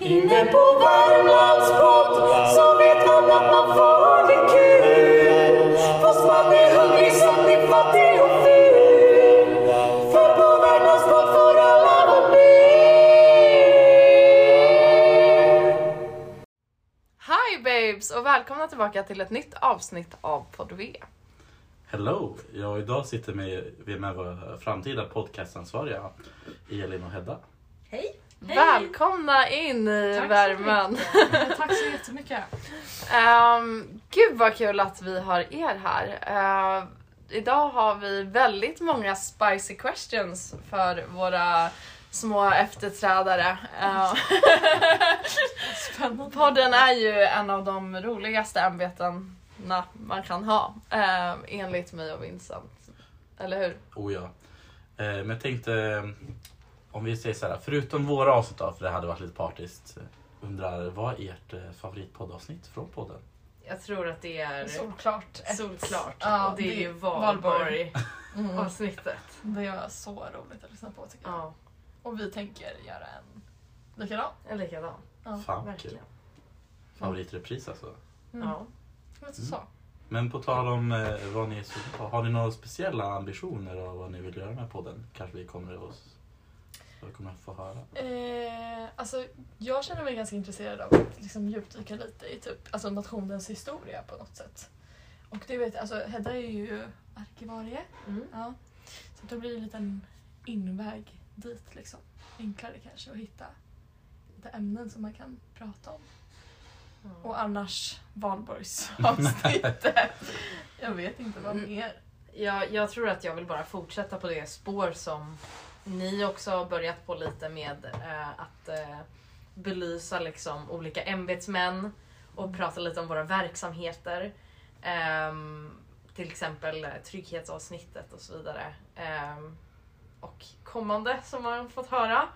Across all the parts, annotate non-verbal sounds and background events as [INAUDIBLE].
Inne på Värmlandspodd så vet man att man får det kul. Fast man är hungrig som är fattig och ful. För på Värmlandspodd får alla vara med. Hi babes och välkomna tillbaka till ett nytt avsnitt av Podd V. Hello! Ja, idag sitter med, vi med våra framtida podcastansvariga Elin och Hedda. Hej! Välkomna in i Tack så värmen. Tack så jättemycket. Um, gud vad kul att vi har er här. Uh, idag har vi väldigt många spicy questions för våra små efterträdare. Uh, Spännande. podden är ju en av de roligaste ämbetena man kan ha. Uh, enligt mig och Vincent. Eller hur? Oh ja. Eh, men jag tänkte, eh, om vi säger så här, förutom våra avsnitt då, för det hade varit lite partiskt. eh, Undrar, vad är ert eh, favoritpoddavsnitt från podden? Jag tror att det är Solklart. solklart. Ja, och det är ju Valborg. valborg Mm. avsnittet. Det var så roligt att lyssna på tycker jag. Ja, Och vi tänker göra en likadan. en likadan. Ja, Fan kul. Verkligen. Favoritrepris alltså. Mm. Ja. Lite så. Men på tal om eh, vad ni är sugna på, har ni några speciella ambitioner av vad ni vill göra med podden? Kanske vi kommer att, vad vi kommer att få höra. Eh, alltså, jag känner mig ganska intresserad av att liksom djupdyka lite i typ, alltså nationens historia på något sätt. Och det vet jag, alltså Hedda är ju arkivarie. Mm. Ja. Så det blir en liten inväg dit liksom. Enklare kanske att hitta lite ämnen som man kan prata om. Och annars valborgsavsnittet. [LAUGHS] jag vet inte vad Mm. mer. Jag, jag tror att jag vill bara fortsätta på det spår som ni också har börjat på lite med eh, att eh, belysa liksom olika ämbetsmän och prata lite om våra verksamheter. Ehm, till exempel eh, trygghetsavsnittet och så vidare. Ehm, och kommande som man fått höra.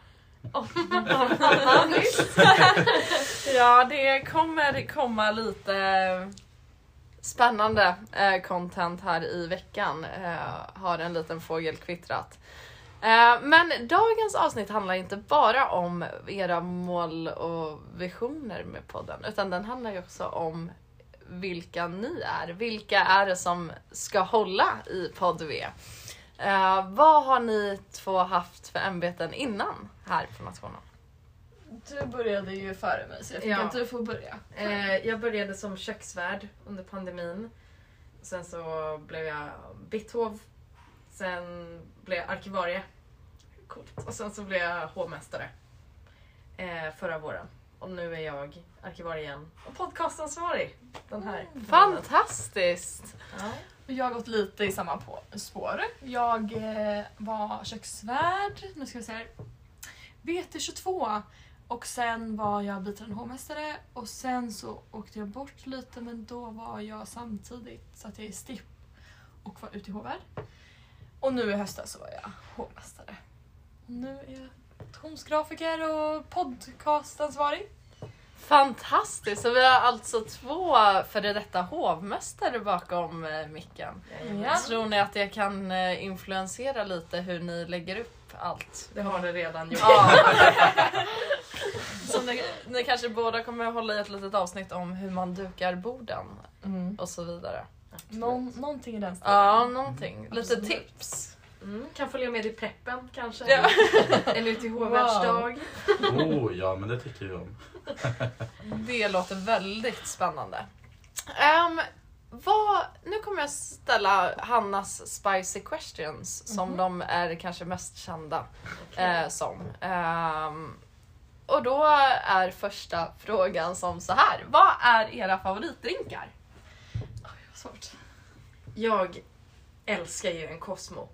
Ja, det kommer komma lite eh, spännande eh, content här i veckan. Eh, har en liten fågel kvittrat. Men dagens avsnitt handlar inte bara om era mål och visioner med podden, utan den handlar ju också om vilka ni är. Vilka är det som ska hålla i podd V? Vad har ni två haft för ämbeten innan här på nationen? Du började ju före mig så jag tycker Ja. att du får börja. Eh, jag började som köksvärd under pandemin. Sen så blev jag bitthov. Sen blev jag arkivarie. Coolt. Och sen så blev jag hovmästare. Eh, förra våren. Och nu är jag arkivarie igen. Och podcastansvarig. Den här. Fantastiskt! Ja. Jag har gått lite i samma på spår. Jag eh, var köksvärd, nu ska vi se här, VT22 och sen var jag biträdande hovmästare och sen så åkte jag bort lite men då var jag samtidigt satt jag i STIP och var ute i hovvärd. Och nu i höstas så var jag hovmästare. Och nu är jag motionsgrafiker och podcastansvarig. Fantastiskt! Så vi har alltså två före detta hovmästare bakom eh, micken. Ja. Tror ni att det kan eh, influensera lite hur ni lägger upp allt? Det har det redan gjort. Ja. Så ni, ni kanske båda kommer att hålla i ett litet avsnitt om hur man dukar borden och så vidare. Någon, någonting i den stilen. Ja, någonting. Lite Absolut. tips. Mm, kan följa med i preppen kanske. Ja. [LAUGHS] Eller ut i hovvärdsdag. Oh ja, men det tycker vi om. Det låter väldigt spännande. Ehm, vad, nu kommer jag ställa Hannas spicy questions som de är kanske mest kända eh, som. Ehm, och då är första frågan som så här. Vad är era favoritdrinkar? Svårt. Jag älskar ju en Cosmo.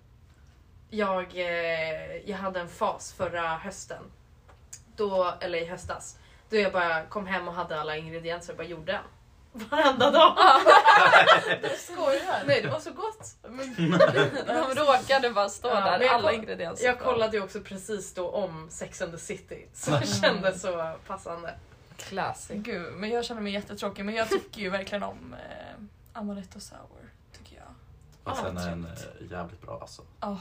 Jag, eh, jag hade en fas förra hösten. Då, eller i höstas. Då jag bara kom hem och hade alla ingredienser och bara gjorde en. Varenda dag. Skojar Nej det var så gott. [LAUGHS] De råkade bara stå Ja, där, jag alla koll- ingredienser. Jag kollade ju också precis då om Sex and the City. Så det kändes så passande. Classic. Gud, men jag känner mig jättetråkig. Men jag tycker ju verkligen om eh, Amaretto Sour. Tycker jag. Och Ja, sen är den eh, jävligt bra alltså. Oh,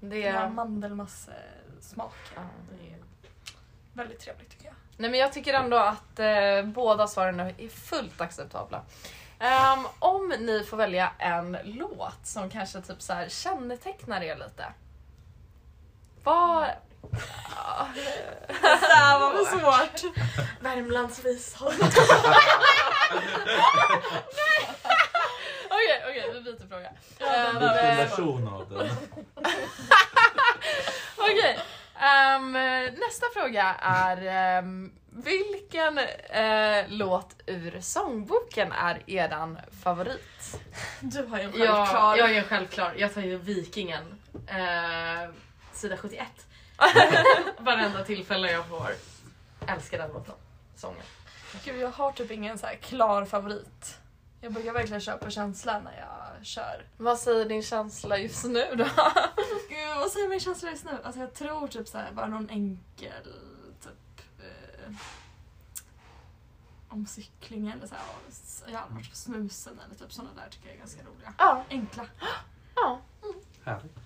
Det är Mandelmasse smak. Ja, det är- Väldigt trevligt tycker jag. Nej men jag tycker ändå att eh, båda svaren är fullt acceptabla. Ehm, om ni får välja en låt som kanske typ så här kännetecknar er lite. [LAUGHS] Vad... Ja, Det här var svårt. Värmlandsvisor. [LAUGHS] Okej, okej, vi byter fråga. Vilken eh, version av den? [LAUGHS] Okej, ehm, nästa fråga är ehm, vilken eh, låt ur sångboken är eran favorit? Du har ju en Ja, självklar. jag är självklar. Jag tar ju Vikingen. Eh, sida 71. [LAUGHS] Varenda tillfälle jag får. Älskar den låten. Sången. Gud, jag har typ ingen så klar favorit. Jag brukar verkligen köra på känsla när jag kör. Vad säger din känsla just nu då? [LAUGHS] Gud, vad säger min känsla just nu? Alltså jag tror typ så här, bara någon enkel typ eh, om cyklingen eller så här, jag har varit på snusen eller typ sådana där tycker jag är ganska roliga. Ja, Enkla. ja. Härligt.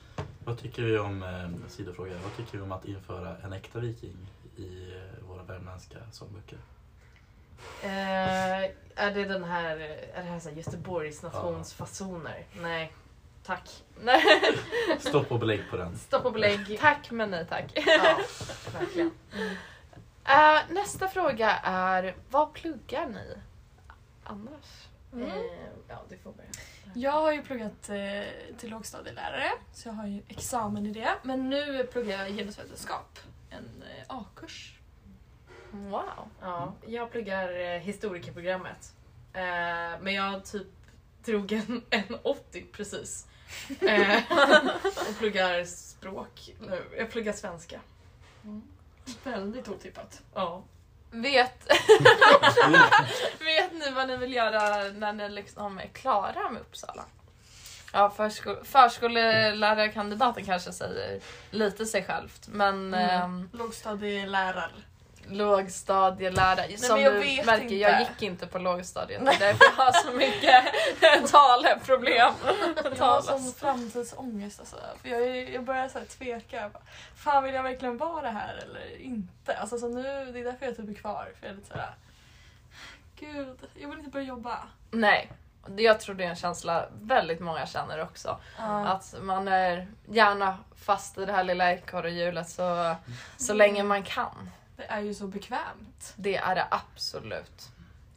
Vad tycker vi om, eh, sidofråga, vad tycker vi om att införa en äkta viking i eh, våra värmländska sångböcker? Eh, är det den här, är det här, så här Göteborgs nationsfasoner? Nej. Tack. Nej, [LAUGHS] Stopp och belägg på den. Stopp och belägg. [LAUGHS] tack men nej tack. Ja, verkligen. Eh, nästa fråga är, vad pluggar ni annars? Mm. Eh, ja, du får börja. Jag har ju pluggat eh, till lågstadielärare så jag har ju examen i det. Men nu pluggar jag genusvetenskap, en A-kurs. Wow. Ja, jag pluggar eh, historikerprogrammet. Eh, men jag typ drog en, [LAUGHS] en 80 precis. Eh, [LAUGHS] och pluggar språk nu. Jag pluggar svenska. Väldigt otippat. Ja. Vet, [LAUGHS] vet ni vad ni vill göra när ni liksom är klara med Uppsala? Ja, försko- förskolelärarkandidaten kanske säger lite sig självt, men Mm. ehm, Lågstadielärare. Lågstadielärare, som jag du märker, inte. jag gick inte på lågstadiet, det är därför jag har så mycket [LAUGHS] taleproblem. Jag har sån framtidsångest alltså. För jag, jag börjar så här tveka. Jag bara, Fan vill jag verkligen vara det här eller inte? Alltså, så nu, det är därför jag typ är kvar. För jag är lite såhär... Gud, jag vill inte börja jobba. Nej, jag tror det är en känsla väldigt många känner också. Ja. Att man är gärna fast i det här lilla ekorrhjulet så, så länge man kan. Det är ju så bekvämt. Det är det absolut.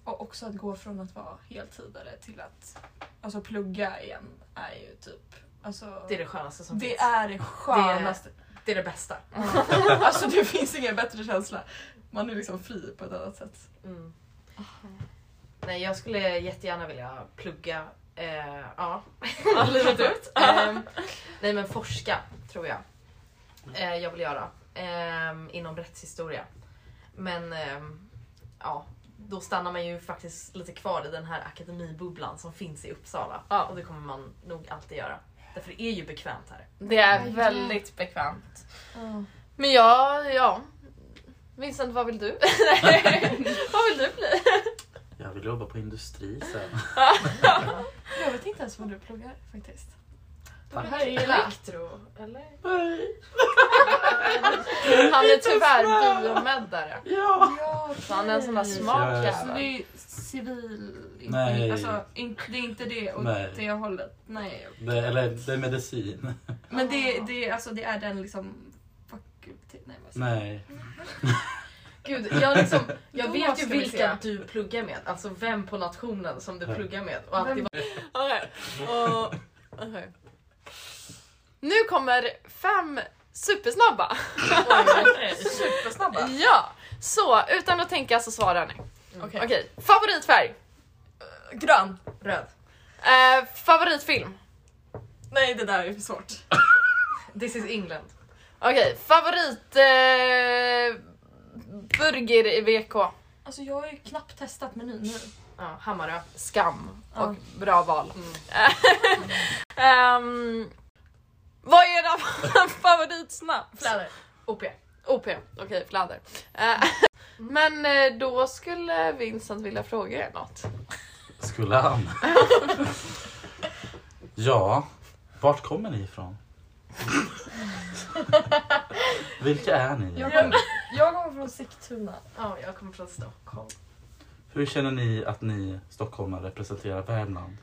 Och också att gå från att vara heltidare till att alltså, plugga igen är ju typ... Alltså, Det är det skönaste som det finns. är det skönaste. Det är det bästa. [LAUGHS] alltså det finns ingen bättre känsla. Man är liksom fri på ett annat sätt. Mm. Nej, jag skulle jättegärna vilja plugga, eh, ja, [LAUGHS] livet ut. [LAUGHS] Ehm, nej men forska, tror jag. Eh, jag vill göra. Ehm, inom rättshistoria. Men ehm, ja, då stannar man ju faktiskt lite kvar i den här akademibubblan som finns i Uppsala. Ja. Och det kommer man nog alltid göra. Därför det är ju bekvämt här. Det är väldigt bekvämt. Men jag, ja. Vincent, vad vill du? [LAUGHS] vad vill du bli? Jag vill jobba på industri sen. Jag vet inte ens vad du pluggar faktiskt. Tack. Det här är illa. Elektro, eller? Han är tyvärr biomeddare. Ja! Ja, Så han är en sån där smart Ja. Så det jävel. är civil... Nej. Alltså, det är inte det åt Nej. det hållet. Nej. Det, eller det är medicin. Men det, det, alltså, det är den liksom fakultet... Nej, vad Nej. [LAUGHS] Gud, jag, liksom, jag vet ju vilka du pluggar med. Alltså vem på nationen som du Ja. pluggar med. Och alltid Vem- Okej. Och- okej. Nu kommer fem supersnabba. Supersnabba. [LAUGHS] Ja, så utan att tänka så svarar ni. Okej. Okej, favoritfärg? Grön. Röd. Eh, favoritfilm? Nej, det där är för svårt. [LAUGHS] This is England. Okej, favorit eh, burger i VK? Alltså jag har ju knappt testat menyn nu. Ja, Hammarö. Skam Ja. och bra val. Mm. [LAUGHS] Ehm, vad är era [LAUGHS] favoritsnaps? Fläder. OP. OP, okej fläder. Eh, [LAUGHS] men eh, då skulle Vincent vilja fråga er något. Skulle han? [LAUGHS] ja, vart kommer ni ifrån? Vilka är ni? Jag kommer, jag kommer från Sigtuna. Ja, jag kommer från Stockholm. Hur känner ni att ni stockholmare representerar Värmland?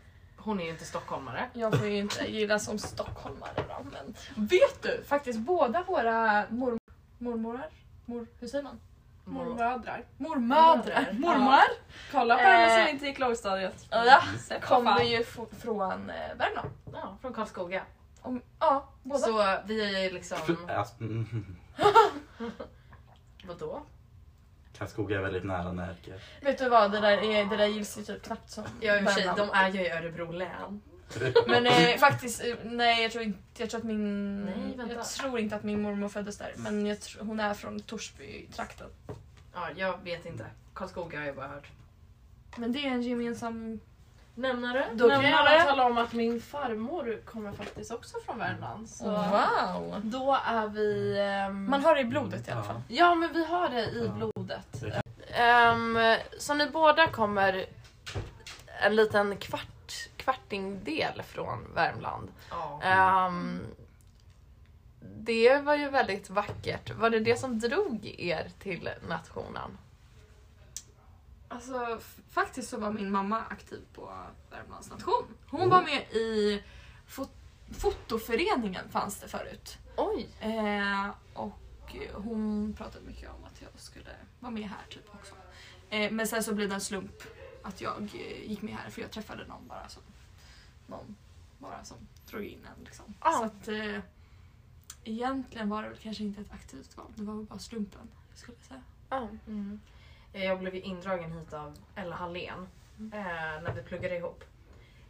Hon är ju inte stockholmare. Jag får ju inte gilla som stockholmare då, men vet du? Faktiskt båda våra mor mormorar, mor, hur säger man? Mormödrar. Mormödrar, mormor, Kolla på henne Eh, som inte gick lågstadiet. ja, kommer ju från eh, Värmland. Ja, från Karlskoga. Om, ja, båda. Så vi är ju liksom... Alltså, mm, [LAUGHS] Vadå? Karlskoga är väldigt nära Närke. Vet du vad, det där, är, det där gills ju typ knappt som Ja, i och för sig, de är ju i Örebro län. [LAUGHS] Men eh, faktiskt, eh, nej jag tror inte, jag tror att min... Nej, vänta. jag tror inte att min mormor föddes där. Men jag tror, hon är från Torsby-trakten. Ja, jag vet inte. Karlskoga har jag bara hört. Men det är en gemensam... Nämnare? Då kan Nämnare. jag tala om att min farmor kommer faktiskt också från Värmland. Så Wow! då är vi... ehm, Man har det i blodet i alla Ja. fall. Ja men vi har det i Ja. blodet. Det- Ehm, så ni båda kommer en liten kvart, kvartingdel från Värmland. Ja. Ehm, det var ju väldigt vackert. Var det det som drog er till nationen? Alltså faktiskt så var min mamma aktiv på Värmlands nation. Hon var med i fot fotoföreningen fanns det förut. Oj! Eh, och hon pratade mycket om att jag skulle vara med här typ också. Eh, men sen så blev det en slump att jag eh, gick med här för jag träffade någon bara som, någon bara som drog in en liksom. Ah. Så att eh, egentligen var det väl kanske inte ett aktivt val, det var väl bara slumpen skulle jag säga. Ja. Mm. Eh, Jag blev ju indragen hit av Ella Hallén eh, när vi pluggade ihop.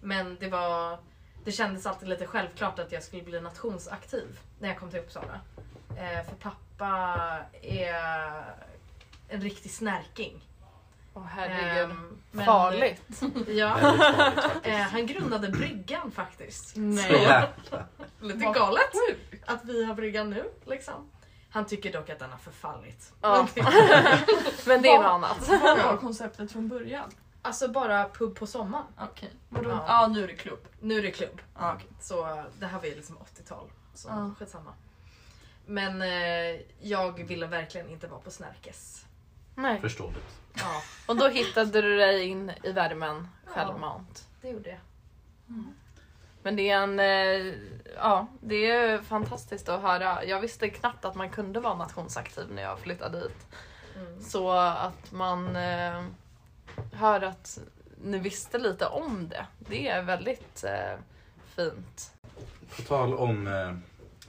Men det var det kändes alltid lite självklart att jag skulle bli nationsaktiv när jag kom till Uppsala. Eh, för pappa är en riktig snärking. Åh herregud. Ehm, men- Farligt. [LAUGHS] Ja. Farligt. [LAUGHS] Eh, han grundade bryggan faktiskt. Nej. Lite galet att vi har bryggan nu liksom. Han tycker dock att den har förfallit. Ja. Men det är [LAUGHS] något annat. Vad var konceptet från början? Alltså bara pub på sommaren. Okej. Vadå? Ja. Ja, nu är det klubb. Nu är det klubb. Ja, okej. Så det här var ju liksom 80-tal. Så Ja. skitsamma. Men eh, jag ville verkligen inte vara på Snärkes. Nej. Förståeligt. Ja, Och då hittade du dig in i värmen självmant. det gjorde jag. Men det är en, eh, ja, det är fantastiskt att höra. Jag visste knappt att man kunde vara nationsaktiv när jag flyttade dit. Mm. Så att man eh, hör att ni visste lite om det. Det är väldigt eh, fint. På tal om eh,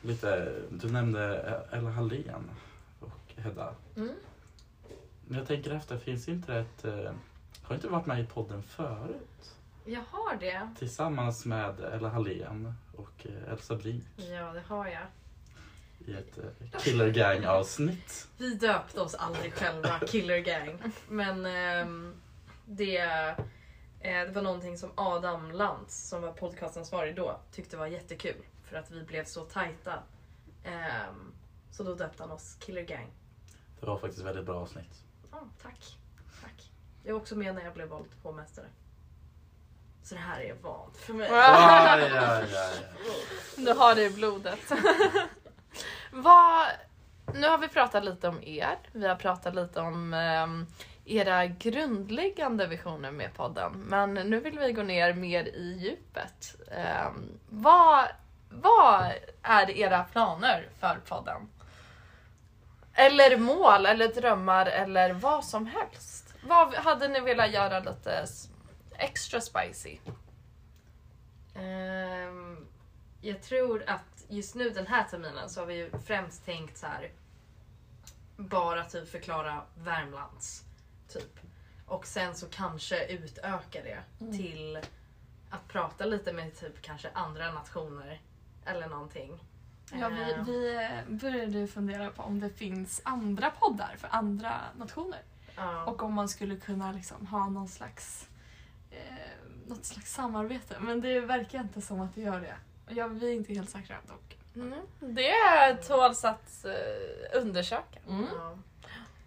lite, du nämnde Ella Hallén och Hedda. Mm. Jag tänker efter, finns inte det ett... Har inte varit med i podden förut? Jag har det. Tillsammans med Ella Hallén och eh, Elsa Brink Ja, det har jag. i ett eh, Killer Gang avsnitt. Vi döpte oss aldrig själva Killer Gang. Men ehm, det, eh, det var någonting som Adam Lantz, som var podcastansvarig då, tyckte var jättekul. För att vi blev så tajta. Ehm, så då döpte han oss Killer Gang. Det var faktiskt ett väldigt bra avsnitt. Ja, tack. tack. Jag var också med när jag blev vald till hovmästare. Så det här är vant för mig. Aj, aj, aj. Du har det i blodet. [LAUGHS] Vad, nu har vi pratat lite om er. Vi har pratat lite om ehm, era grundläggande visioner med podden. Men nu vill vi gå ner mer i djupet. Ehm, vad, vad är era planer för podden? Eller mål, eller drömmar, eller vad som helst. Vad hade ni velat göra lite extra spicy? Ehm, jag tror att just nu den här terminen så har vi ju främst tänkt så här bara typ förklara Värmlands typ. Och sen så kanske utöka det Mm. till att prata lite med typ kanske andra nationer eller någonting. Ja, vi, Ehm, vi eh, började ju fundera på om det finns andra poddar för andra nationer. ja. Och om man skulle kunna liksom ha någon slags, eh, något slags samarbete. Men det verkar inte som att det gör det. Och Jag, vi är inte helt säkra dock. Mm. Det tåls att eh, undersöka. Ja.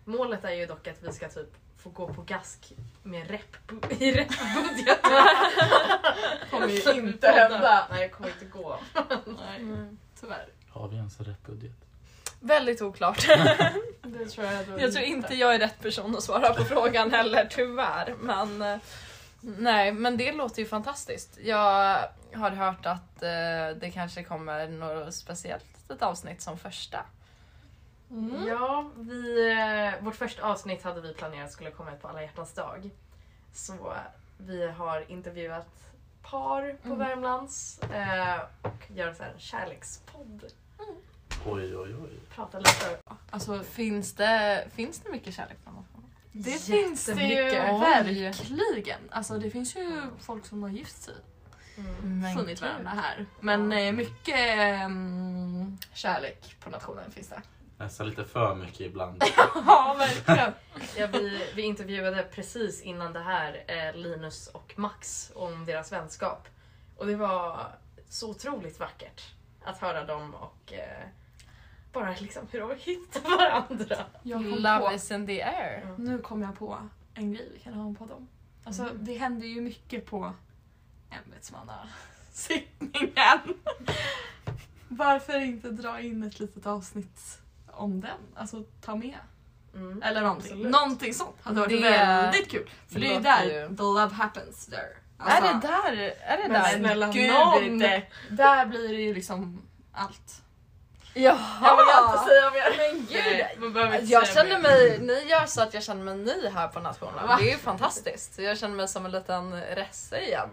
Målet är ju dock att vi ska typ få gå på gask med rep i repbudget. [LAUGHS] kommer ju inte hända. Nej, det kommer inte gå. Nej, Mm. tyvärr. Har vi ens en rätt budget? Väldigt oklart. [LAUGHS] Det tror jag Jag tror inte jag är rätt person att svara på frågan heller, tyvärr. Men eh, nej, men det låter ju fantastiskt. Jag har hört att eh, det kanske kommer något speciellt litet avsnitt som första. Mm. Ja, vi, eh, vårt första avsnitt hade vi planerat skulle komma ut på alla hjärtans dag. Så vi har intervjuat par på Mm. Värmlands eh, och gör så här en kärlekspodd. Oj, oj, oj. Prata lite. Alltså Finns det, finns det mycket kärlek bland oss? Det finns det ju verkligen. Alltså det finns ju folk som har gift sig Mm. Funnit varandra här. Men eh, mycket mm, kärlek på nationen finns det. Nästan lite för mycket ibland. [LAUGHS] Ja, verkligen. Ja, vi, vi intervjuade precis innan det här eh, Linus och Max om deras vänskap. Och det var så otroligt vackert att höra dem och eh, bara liksom hur de hittar varandra. Jag kom Love på, is in the air. nu kom jag på en grej vi kan ha en podd om. Alltså Mm. det händer ju mycket på ämbetsmannasittningen. [LAUGHS] Varför inte dra in ett litet avsnitt om den? Alltså ta med. Mm. Eller någonting. Absolut. Någonting sånt hade varit Det väldigt kul. För det är ju där ju- the love happens there. är Alltså, det där? Är det Men där? snälla Gud, nån! inte. Där blir det ju liksom allt. Jaha! Jag vill inte säga mer. Men gud! Man behöver inte Jag säga känner mer. mig, ni gör så att jag känner mig ny här på nationen. Va? Det är ju fantastiskt. Jag känner mig som en liten resse igen.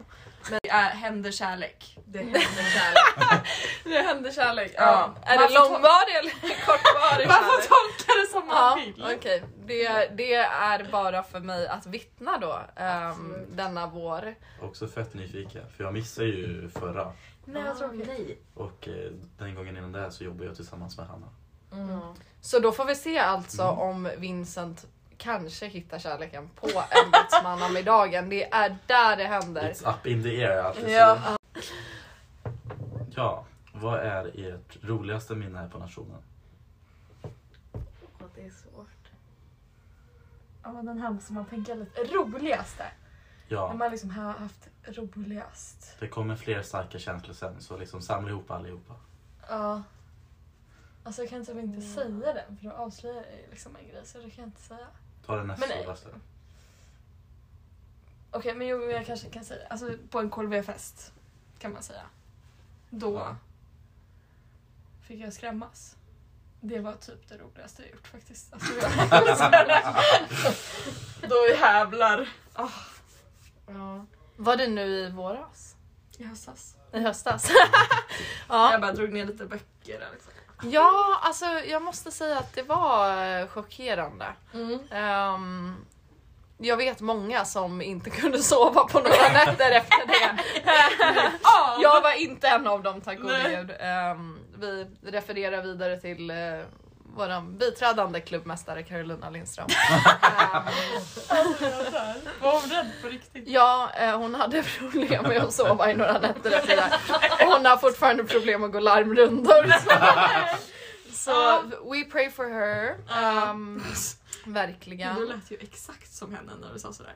Det är, händer kärlek. Det [LAUGHS] händer kärlek. Det händer kärlek. Ja. Ja. Är Man det långvarig eller [LAUGHS] kortvarig Man får tolka det som man Ja, vill. okej. Det, det är bara för mig att vittna då Absolut. denna vår. Också fett nyfiken, för jag missade ju förra. Nej, vad tråkigt. Nej. Och eh, den gången innan det så jobbade jag tillsammans med Hanna. Mm. Så då får vi se alltså Mm. om Vincent kanske hittar kärleken på ämbetsmannamiddagen. Det är där det händer. It's up in the air alltid. Ja. ja, vad är ert roligaste minne här på nationen? Och det är svårt. Ja, den här måste man tänka lite. Roligaste. När Ja, man liksom har haft roligast. det kommer fler starka känslor sen så liksom samla ihop allihopa. Ja. Alltså jag kan typ inte Mm. säga den för då avslöjar jag liksom en grej så det kan jag inte säga. Ta det näst Men nej. svåraste. Okej men jo, jag kanske kan säga. Alltså på en KLV-fest kan man säga. Då Ja. fick jag skrämmas. Det var typ det roligaste jag gjort faktiskt. Alltså, [LAUGHS] jag. [LAUGHS] Då jävlar. Oh. Var det nu i våras? I höstas. I höstas? [LAUGHS] [LAUGHS] Jag ja. bara drog ner lite böcker där liksom. ja, alltså jag måste säga att det var eh, chockerande. Mm. Ehm, jag vet många som inte [LAUGHS] kunde sova på några nätter efter det. Jag var inte en av dem tack gode Nej. gud. Ehm, vi refererar vidare till uh, vår biträdande klubbmästare Carolina Lindström. [LAUGHS] Var hon rädd på riktigt? ja, eh, hon hade problem med att sova i några nätter efter det. Och hon har fortfarande problem att gå larmrundor. Så Ja. we pray for her. Um, Du verkligen. lät ju exakt som henne när du sa sådär.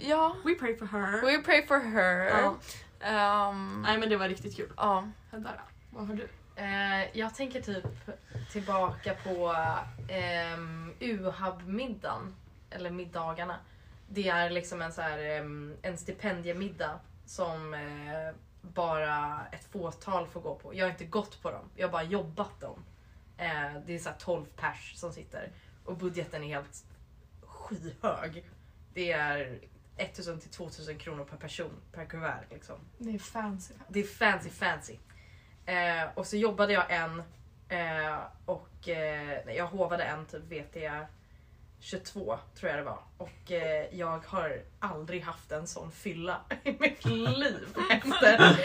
Ja, We pray for her. we pray for her. Ja. Ehm, Nej men det var riktigt kul. ja. Hedda, vad har du? Eh, jag tänker typ tillbaka på um, UHAB-middagen. Eller middagarna. Det är liksom en, så här, em, en stipendiemiddag som eh, bara ett fåtal får gå på. Jag har inte gått på dem, jag har bara jobbat dem. Eh, det är så här 12 pers som sitter och budgeten är helt skyhög. Det är 1000 till 2000 kronor per person per kuvert. Liksom. Det är fancy. Det är fancy fancy. Eh, och så jobbade jag en eh, och eh, jag hovade en typ VT 22 tror jag det var. Och eh, jag har aldrig haft en sån fylla [LAUGHS] i mitt liv efter. [LAUGHS]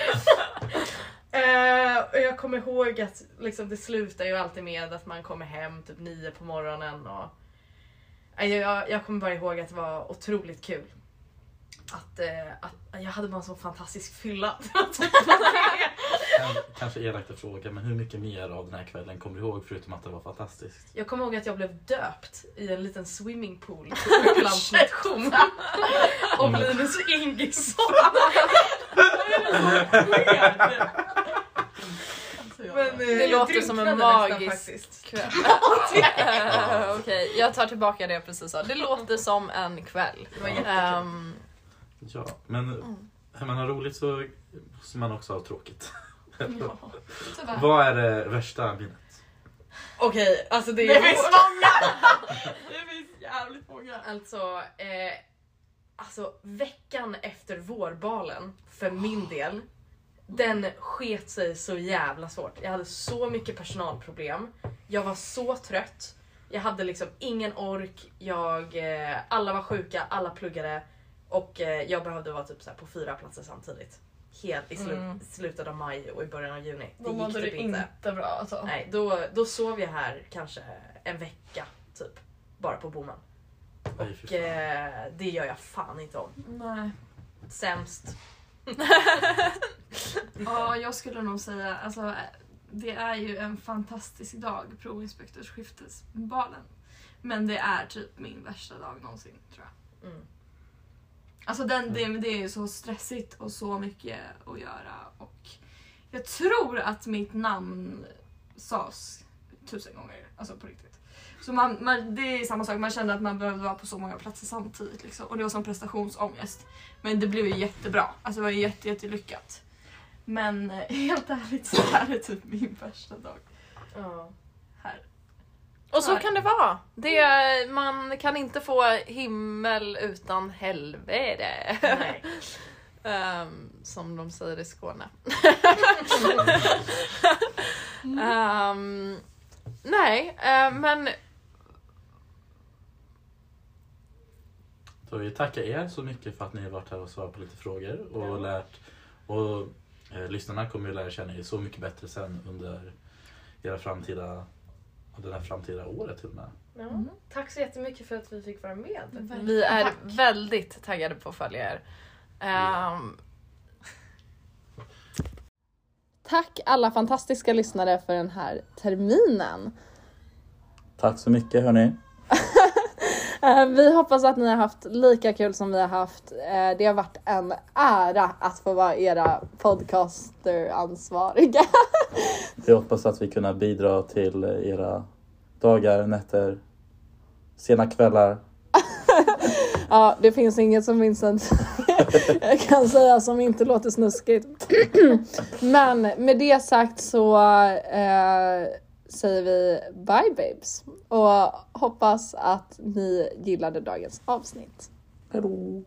eh, och jag kommer ihåg att liksom, det slutar ju alltid med att man kommer hem typ nio på morgonen. Och, jag, jag kommer bara ihåg att det var otroligt kul. Att, eh, att jag hade bara en sån fantastisk fylla. [LAUGHS] Kanske elakt att fråga, men hur mycket mer av den här kvällen kommer du ihåg förutom att det var fantastiskt? Jag kommer ihåg att jag blev döpt i en liten swimmingpool [LAUGHS] på Upplands nation. Om Linus Ingesson. Men, [LAUGHS] Det låter som en nästan magisk faktiskt. kväll. [LAUGHS] Okej, jag tar tillbaka det jag precis sa. Det låter som en kväll. Det var jättekul. Ehm, Ja, men när man har roligt så måste man också ha tråkigt. Ja, tyvärr. Vad är det värsta minnet? Okej, alltså det Det är... finns många! [LAUGHS] Det finns jävligt många. Alltså, eh, alltså veckan efter vårbalen, för min del, den sket sig så jävla svårt. Jag hade så mycket personalproblem. Jag var så trött. Jag hade liksom ingen ork. Jag, eh, alla var sjuka, alla pluggade. Och eh, jag behövde vara typ så här på fyra platser samtidigt. Helt i slu- Mm. slutet av maj och i början av juni. Då Det gick mådde typ du inte. inte bra alltså. Nej, då, då sov jag här kanske en vecka typ. Bara på bommen. Och eh, det gör jag fan inte om. Nej. Sämst. [LAUGHS] Ja, jag skulle nog säga alltså det är ju en fantastisk dag, provinspektörsskiftesbalen. Men det är typ min värsta dag någonsin tror jag. Mm. Alltså den, det, det är ju så stressigt och så mycket att göra och jag tror att mitt namn sades tusen gånger, alltså på riktigt. Så man, man, det är samma sak, man kände att man behövde vara på så många platser samtidigt liksom. och det var som prestationsångest. Men det blev ju jättebra, alltså det var jätte, jättelyckat. Men [LAUGHS] helt ärligt så är det typ min värsta dag Ja. Och så kan det vara. Det, man kan inte få himmel utan helvete. [LAUGHS] Ehm, som de säger i Skåne. Ehm, nej, eh, men Så vi tackar er så mycket för att ni har varit här och svarat på lite frågor och lärt. Och eh, lyssnarna kommer ju lära känna er så mycket bättre sen under era framtida, det här framtida året till och med. Ja. Mm. Tack så jättemycket för att vi fick vara med. vi är Tack. väldigt taggade på att följa er. Ehm, Tack alla fantastiska lyssnare för den här terminen. Tack så mycket hörni. [LAUGHS] Eh, Vi hoppas att ni har haft lika kul som vi har haft. Eh, Det har varit en ära att få vara era podcasteransvariga. [LAUGHS] Vi hoppas att vi kunna bidra till era dagar, nätter, sena kvällar. [LAUGHS] Ja, det finns inget som Vincent [LAUGHS] kan säga som inte låter snuskigt. [CLEARS THROAT] Men med det sagt så eh, säger vi bye babes och hoppas att ni gillade dagens avsnitt. Hejdå!